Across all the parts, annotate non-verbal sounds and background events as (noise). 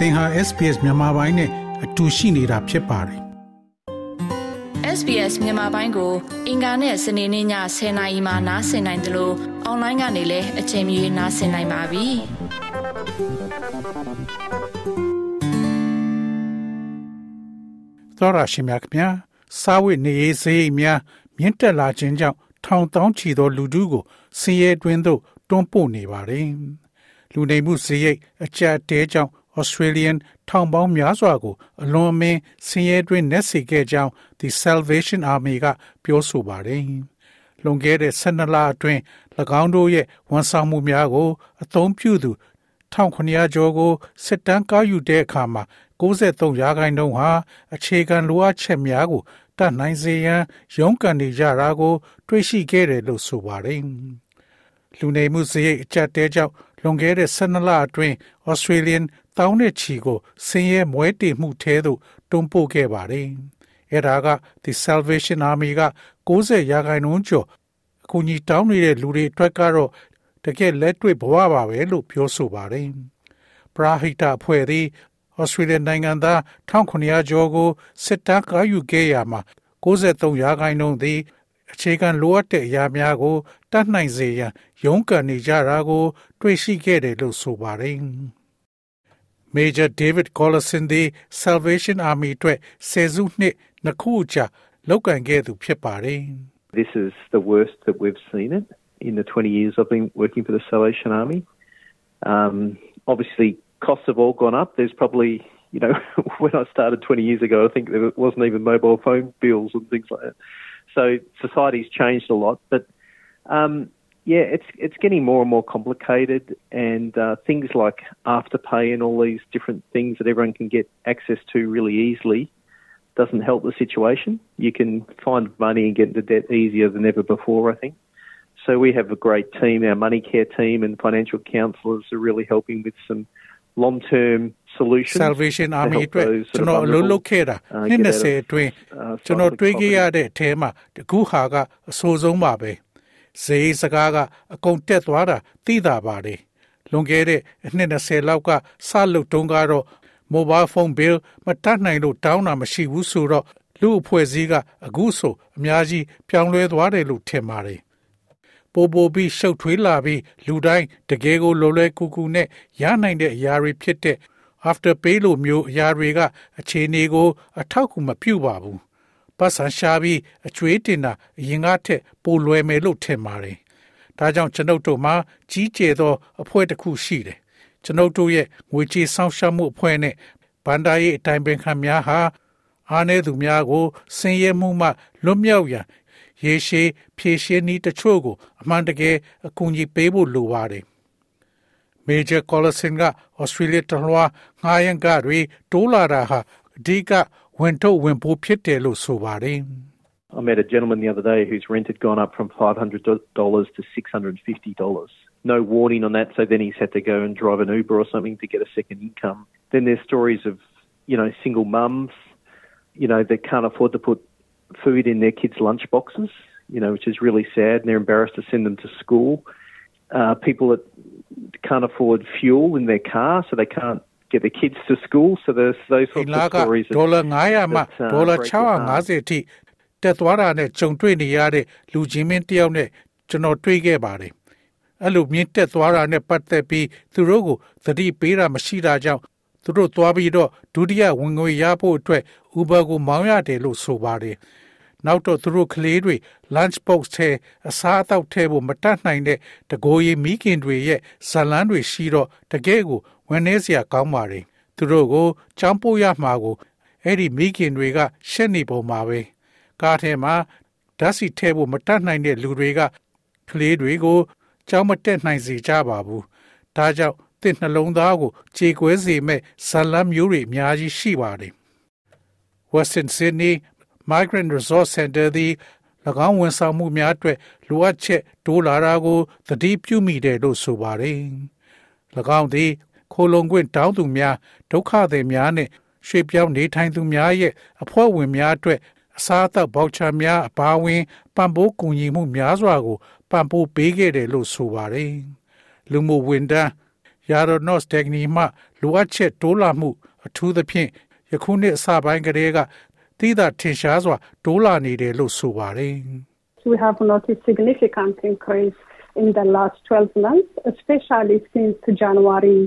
သင်ဟာ SPS မြန်မာပိုင်းနဲ့အတူရှိနေတာဖြစ်ပါတယ် SBS မြန်မာပိုင်းကို အင်ကာနဲ့စနေနေ့ည10:00နာရီမှနားဆင်နိုင်တယ်လို့အွန်လိုင်းကနေလည်းအချိန်မီနားဆင်နိုင်ပါပြီ။သောရရှိမြခင်ဗျာစာဝိနေရေးစေးများမြင့်တက်လာခြင်းကြောင့်ထောင်တောင်းချီသောလူထုကိုဆင်းရဲတွင်းသို့တွန်းပို့နေပါတယ်။လူနေမှုစရိတ်အကြက်တဲကြောင့် Australian ထောင်ပေါင်းများစွာကို အလွန်အမင်းဆင်းရဲတွင်းနက်စေခဲ့ကြောင်း The Salvation Army ကပြောဆိုပါတယ်။လွန်ခဲ့တဲ့12လအတွင်း၎င်းတို့ရဲ့ဝန်ဆောင်မှုများကို အသုံးပြုသူ1900ကျော်ကိုစစ်တမ်းကောက်ယူတဲ့အခါမှာ93ရာခိုင်နှုန်းဟာအခြေခံလိုအပ်ချက်များကိုတတ်နိုင်စေရန်ရုန်းကန်နေကြတာကို တွေ့ရှိခဲ့တယ်လို့ဆိုပါတယ်။လူနေမှုစရိတ်အကျက်တဲကြောင့်လွန်ခဲ့တဲ့12လအတွင်း Australian တောင်းတဲ့ချီကိုဆင်းရဲမွဲတေမှုထဲသို့တွန်းပို့ခဲ့ပါတယ်။အဲဒါက The Salvation Army က90ရာခိုင်နှုန်းကျော်အကူအညီတောင်းနေတဲ့လူတွေအတွက်ကတော့တကယ်လက်တွေ့ဘဝပါပဲလို့ပြောဆိုပါတယ်။ပရာဟိတအဖွဲ့သည်ဩစတြေးလျနိုင်ငံသား1900ကျော်ကိုစစ်တမ်းကောက်ယူခဲ့ရမှာ63ရာခိုင်နှုန်းသည်အခြေခံလိုအပ်တဲ့အရာများကိုတတ်နိုင်စေရန်ရုန်းကန်နေကြတာကို တွေ့ရှိခဲ့တယ်လို့ဆိုပါတယ်။ Major David Collison သည် Salvation Army အတွက်ဆယ်စုနှစ်နှစ်ခုကြာလောက်ကန်ခဲ့သူဖြစ်ပါတယ်။ This is the worst that we've seen it in the 20 years I've been working for the Salvation Army. Um, obviously, costs have all gone up. There's probably, you know, (laughs) when I started 20 years ago, I think there wasn't even mobile phone bills and things like that. So society's changed a lot, but um, yeah, it's it's getting more and more complicated, and uh, things like afterpay and all these different things that everyone can get access to really easily doesn't help the situation. You can find money and get into debt easier than ever before, I think. So we have a great team. Our money care team and financial counsellors are really helping with some long-term solutions. Salvation Army အတွက်ကျွန်တော်အလုပ်လုပ်ခဲ့တာနှစ်20အတွင်းကျွန်တော်တွေးခဲ့ရတဲ့အထဲမှာတကူဟာကအဆိုးဆုံးပါပဲ ဈေးစကားကအကုန်တက်သွားတာသိတာပါတယ်လွန်ခဲ့တဲ့အနှစ်20လောက်ကစလုပ်တုန်းကတော့ mobile phone bill မတတ်နိုင်လို့တောင်းတာမရှိဘူးဆိုတော့လူအဖွဲ့အစည်းကအခုဆိုအများကြီးပြောင်းလဲသွားတယ်လို့ထင်ပါတယ်ပိုပိုပြီးရှုပ်ထွေးလာပြီးလူတိုင်းတကယ်ကိုလောလွဲကူကူနဲ့ရနိုင်တဲ့အရာတွေဖြစ်တဲ့ after pay လိုမျိုးအရာတွေကအခြေအနေကို အထောက်အကူမပြုပါဘူး ပတ်စံရှာပြီးအကျွေးတင်တာအရင်ကထက်ပိုလွယ်မယ်လို့ထင်ပါတယ်ဒါကြောင့်ကျွန်ုပ်တို့မှာကြီးကျယ်သောအဖွဲ့တစ်ခုရှိတယ်ကျွန်ုပ်တို့ရဲ့ငွေကြေးဆောင်ရှားမှုအဖွဲ့နဲ့ဗန္ဒာရေးအတိုင်းပင်ခံများဟာအားနည်းသူများကိုဆင်းရဲမှုမှလွတ်မြောက်ရန်ရေရှည်ဖြည့်ရှင်းနည်းတချို့ကိုအမှန်တကယ်အကူအညီပေးဖို့လိုပါတယ်။ Major Collison က Australia တလွှာငှားရမ်းကတွေတိုးလာတာဟာ အဓိကဝင်ထုတ်ဝင်ပိုးဖြစ်တယ်လို့ဆိုပါတယ်။ I met a gentleman the other day whose rent had gone up from $500 to $650. No warning on that, so then he's had to go and drive an Uber or something to get a second income. Then there's stories of, you know, single mums, you know, that can't afford to put food in their kids' lunch boxes, you know, which is really sad, and they're embarrassed to send them to school. Uh, people that can't afford fuel in their car, so they can't get their kids to school. So there's those sorts of stories. ဒေါ်လာ900မှဒေါ်လာ650အထိတက်သွားတာနဲ့ကြုံတွေ့နေရတဲ့လူချင်းမင်းတယောက်နဲ့ကျွန်တော်တွေ့ခဲ့ပါတယ်။အဲ့လိုမြင့်တက်သွားတာနဲ့ပတ်သက်ပြီးသူတို့ကိုသတိပေးတာမရှိတာကြောင့်သူတို့သွားပြီးတော့ဒုတိယဝင်ငွေရဖို့အတွက် Uber ကိုမောင်းရတယ်လို့ဆိုပါတယ်။ နောက်တော့သူတို့ကလေးတွေ lunch box ထဲအစားအသောက်ထဲဖို့မတတ်နိုင်တဲ့တကိုယ်ရည်မိခင်တွေရဲ့ဇလန်းတွေရှိတော့တကယ်ကိုဝန်နေစရာကောင်းပါတယ်။သူတို့ကိုချောင်းပို့ရမှာကိုအဲ့ဒီမိခင်တွေကရှက်နေပုံပါပဲ။ကားထဲမှာဓာတ်စီထဲဖို့မတတ်နိုင်တဲ့လူတွေကကလေးတွေကိုကြောင်းမတက်နိုင်စေကြပါဘူး။ဒါကြောင့်တင့်နှလုံးသားကိုခြေကွဲစေမဲ့ဇလန်းမျိုးတွေအများကြီးရှိပါတယ်။ Western Sydney Migrant Resource Center သည်၎င်းဝန်ဆောင်မှုများအတွက်လိုအပ်ချက်တိုးလာတာကိုသတိပြုမိတယ်လို့ဆိုပါတယ်။၎င်းသည်ခိုလုံခွင့်တောင်းသူများဒုက္ခသည်များနဲ့ရွှေပြောင်းနေထိုင်သူများရဲ့အဖွဲ့ဝင်များအတွက်အစားအသောက်ဘောက်ချာများအပါအဝင်ပံ့ပိုးကူညီမှုများစွာကိုပံ့ပိုးပေးခဲ့တယ်လို့ဆိုပါတယ်။လူမှုဝန်ထမ်းရယာရိုနော့စ်တက်ကနီမှလိုအပ်ချက်တိုးလာမှုအထူးသဖြင့်ယခုနှစ်အစပိုင်းကတည်းက သိသာထင်ရှားစွာတိုးလာနေတယ်လို့ဆိုပါတယ်။ We have noticed significant increase in the last 12 months, especially since January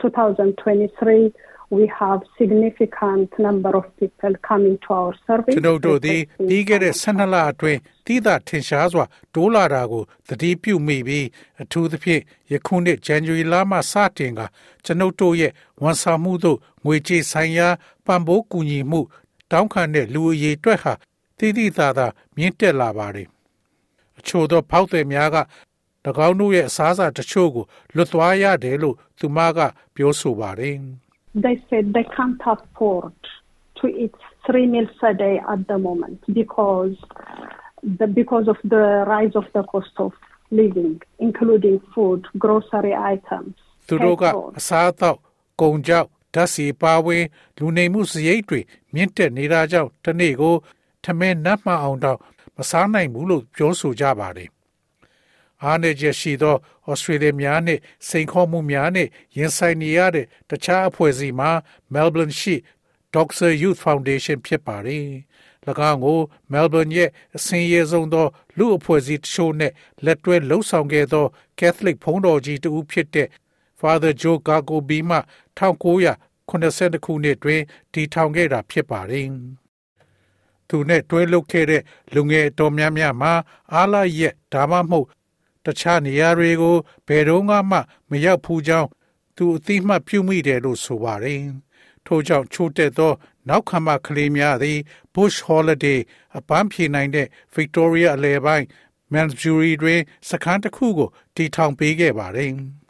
2023. we have significant number of people coming to our service ကျွန်ုပ်တို့သည်ပြီးခဲ့တဲ့12လအတွင်းတိသာထင်ရှားစွာတိုးလာတာကိုသတိပြုမိပြီးအထူးသဖြင့်ယခုနှစ်ဇန်နဝါရီလမှစတင်ကကျွန်ုပ်တို့ရဲ့ဝန်ဆောင်မှုတို့ငွေကြေးဆိုင်ရာပံ့ပိုးကူညီမှု တောင်းခံတဲ့လူအရေးအတွက်ဟာတိတိသာသာမြင့်တက်လာပါတယ်အချို့သောဖောက်သည်များက၎င်းတို့ရဲ့အစားအစာတချို့ကိုလွတ်သွားရတယ်လို့သူမကပြောဆိုပါတယ် they said they can't afford to eat three meals a day at the moment because the, because of the rise of the cost of living, including food, grocery items. သူတို့ကအစားအသောက်ကုန်ကြောက် ဓာတ်ဆီပါဝင်လူနေမှုစရိတ်တွေမြင့်တက်နေတာကြောင့်တနေ့ကိုထမင်းနတ်မှအောင်တော့မစားနိုင်ဘူးလို့ပြောဆိုကြပါတယ်အားနည်းချက်ရှိသောဩစတြေးလျများနှင့်စိန်ခေါ်မှုများနှင့်ရင်ဆိုင်နေရတဲ့တခြားအဖွဲ့အစည်းမှာ Melbourne ရှိ Doxa Youth Foundation ဖြစ်ပါတယ်။၎င်းကို Melbourne ရဲ့အစင်းရဲဆုံးသောလူအဖွဲ့အစည်းတချို့နဲ့လက်တွဲလှုပ်ဆောင်ခဲ့သော Catholic ဘုန်းတော်ကြီးတဦးဖြစ်တဲ့ Father Joe Gagobi မှ1980ခုနှစ်တွင်တည်ထောင်ခဲ့တာဖြစ်ပါတယ်။သူနဲ့တွဲလုပ်ခဲ့တဲ့လူငယ်တော်များများမှာအားလာရက်ဒါမှမဟုတ်တခြားနေရာတွေကိုဘယ်တော့မှမရောက်ဖူးကြောင်းသူအသိမှတ်ပြုမိတယ်လို့ဆိုပါတယ်။ထို့ကြောင့်ချိုးတက်သောနောက်ခံမှကလေးများသည် Bush Holiday အပန်းဖြေနိုင်တဲ့ Victoria အလယ်ပိုင်း Mansbury တွင်စခန်းတစ်ခုကိုတည်ထောင်ပေးခဲ့ပါတယ်။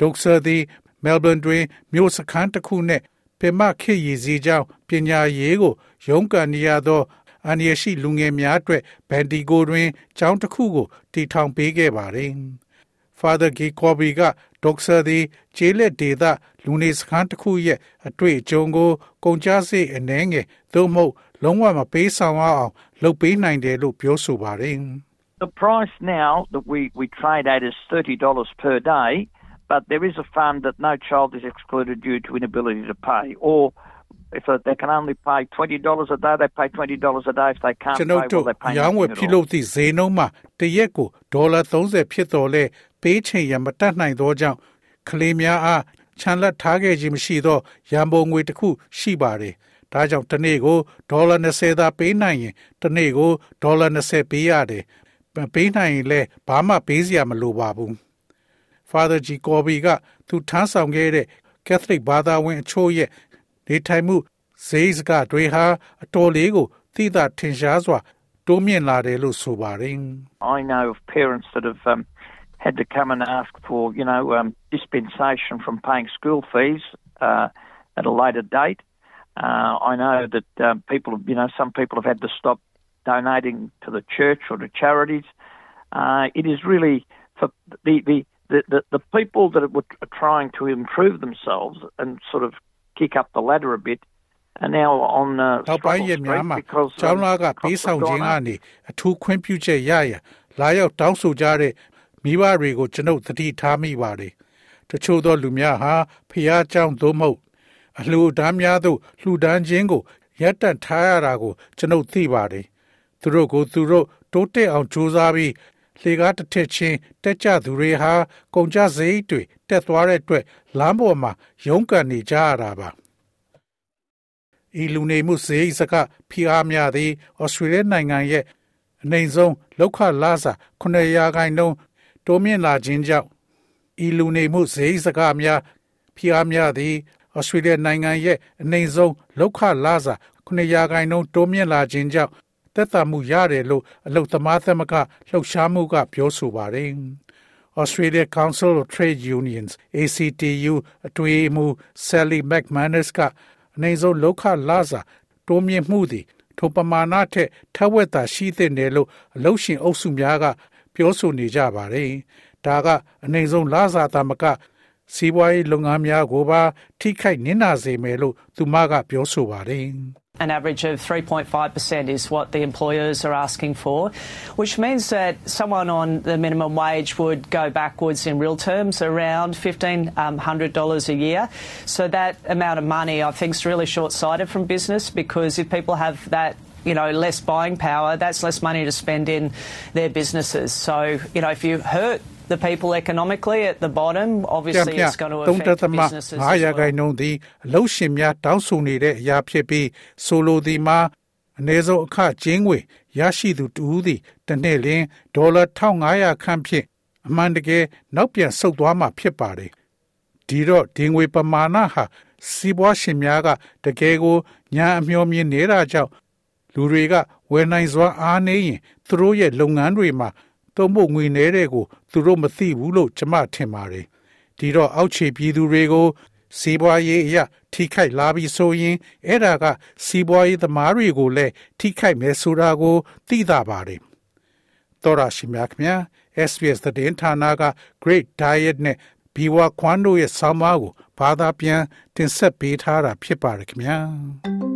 ဒုက္ဆာသည် Melbourne တွင်မြို့စခန်းတစ်ခုနှင့်ပင်မခေတ်ရည်စည်းကြောင်းပညာရေးကို ရုန်းကန်နေရသောအန္တရာယ်ရှိလူငယ်များအတွက်ဘန်တီကိုတွင်ကျောင်းတစ်ခုကိုတည်ထောင်ပေးခဲ့ပါတယ်။ Father Gay Kobe ကဒေါက်ဆာသည်ကျေးလက်ဒေသလူနေစခန်းတစ်ခုရဲ့အတွေ့အကြုံကိုကုန်ကျစရိတ်အနည်းငယ်သို့မဟုတ်လုံးဝမပေးဆောင်အောင်လုပ်ပေးနိုင်တယ်လို့ပြောဆိုပါတယ်။ The price now that we we trade at is $30 per day but there is a fund that no child is excluded due to inability to pay or if they can only pay $20 a day they pay $20 a day if they can't pay well they pay ရောင်းဝယ်ပြုလုပ်သည့်ဈေးနှုန်းမှာတရက်ကိုဒေါ်လာ30ဖြစ်တော်လဲပေးချိန်ရမတတ်နိုင်သောကြောင့်ကလေးများအားချန်လက်ထားခဲ့ခြင်းမရှိသောရန်ပုံငွေတစ်ခုရှိပါတယ်။ဒါကြောင့်တစ်နေ့ကိုဒေါ်လာ20သာပေးနိုင်ရင်တစ်နေ့ကိုဒေါ်လာ20ပေးရတယ်။ပေးနိုင်ရင်လည်းဘာမှပေးစရာမလိုပါဘူး။ Father G. Corby ကသူထမ်းဆောင်ခဲ့တဲ့ Catholic ဘာသာဝင်အချို့ရဲ့နေထိုင်မှုဈေးစကတွေဟာအတော်လေးကိုသိသာထင်ရှားစွာတိုးမြင့်လာတယ်လို့ဆိုပါတယ် I know of parents that have um, had to come and ask for, you know, um, dispensation from paying school fees uh, at a later date. Uh, I know that um, people, you know, some people have had to stop donating to the church or to charities. Uh, it is really for the, the, the, the, people that were trying to improve themselves and sort of kick up the ladder a bit are now on uh, struggle street because um, ကျွန်တော်ကပေးဆောင်ခြင်းကနေအထူးခွင့်ပြုချက်ရရလာရောက်တောင်းဆိုကြတဲ့မိဘတွေကိုကျွန်ုပ်သတိထားမိပါတယ်တချို့သောလူများဟာဖျားเจ้าသို့မဟုတ်အလှူဒါန်းများသို့လှူဒါန်းခြင်းကိုရပ်တန့်ထားရတာကိုကျွန်ုပ်သိပါတယ်သူတို့ကိုသူတို့တိုးတက်အောင်調査ပြီး လေကားတစ်ထက်ချင်းတက်ကြသူတွေဟာကုန်ကြစရိတ်တွေတက်သွားတဲ့အတွက်လမ်းပေါ်မှာရုန်းကန်နေကြရတာပါဤလူနေမှုစရိတ်စကဖိအားများသည်ဩစတြေးလျနိုင်ငံရဲ့အနိုင်ဆုံးလောက်ခလာစာ9ရာခိုင်နှုန်းတိုးမြင့်လာခြင်းကြောင့်ဤလူနေမှုစရိတ်စကများဖိအားများသည်ဩစတြေးလျနိုင်ငံရဲ့အနိုင်ဆုံးလောက်ခလာစာ9ရာခိုင်နှုန်းတိုးမြင့်လာခြင်းကြောင့် သက်သာမှုရတယ်လို့အလုသမားသမဂလှုပ်ရှားမှုကပြောဆိုပါတယ်။ Australia Council of Trade Unions ACTU အတွင်းမှ Sally McManus ကအနေဆုံးလောက်ခလာစာတိုးမြင့်မှုသည်ထိုပမာဏထက်ထက်ဝက်သာရှိသင့်တယ်လို့အလုရှင်အုပ်စုများကပြောဆိုနေကြပါတယ်။ဒါကအနေဆုံးလာစာသာမက စီးပွားရေးလုပ်ငန်းများကိုပါထိခိုက်နစ်နာစေမယ်လို့သူမကပြောဆိုပါတယ် An average of 3.5% is what the employers are asking for, which means that someone on the minimum wage would go backwards in real terms around $1,500 a year. So that amount of money I think is really short sighted from business because if people have that you know, less buying power, that's less money to spend in their businesses. So, you know, if you hurt the people economically at the bottom, obviously it's going to affect businesses 9ရာခိုင်နှုန်းသည်အလုပ်ရှင်များတောင်းဆိုနေတဲ့အရာဖြစ်ပြီးဆိုလိုသည်မှာအနည်းဆုံးအခကျင်းငွေရရှိသူတူဦးသည်တစ်နှစ်လျှင်ဒေါ်လာ1500ခန့်ဖြင့်အမှန်တကယ်နောက်ပြန်ဆုတ်သွားမှာဖြစ်ပါတယ်ဒီတော့ဒီငွေပမာဏဟာစီးပွားရှင်များကတကယ်ကိုညာအမျောမြင်နေတာကြောင့်လူတွေကဝယ်နိုင်စွာအားနေရင်သူတို့ရဲ့လုပ်ငန်းတွေမှာ တုံ့ဖို့ငွေနေတဲ့ကိုသူတို့မသိဘူးလို့ကျွန်မထင်ပါတယ်ဒီတော့အောက်ခြေပြည်သူတွေကိုစီးပွားရေးအရာထိခိုက်လာပြီးဆိုရင်အဲ့ဒါကစီးပွားရေးသမားတွေကိုလည်းထိခိုက်မယ်ဆိုတာကိုသိတာပါတယ်တော်ရရှိမြခင် SBS သတင်းဌာနက Great Diet နဲ့ဘီဝါခွမ်တို့ရဲ့ဆောင်းပါးကိုဘာသာပြန်တင်ဆက်ပေးထားတာဖြစ်ပါတယ်ခင်ဗျာ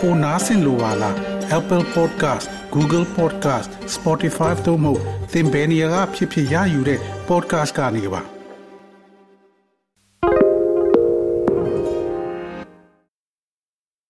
ပိုနားဆင်လိုပါလား Apple Podcast Google Podcast Spotify တို့မှာသင်ပင်ရာဖြစ်ဖြစ်ရယူတဲ့ podcast ကနေပါ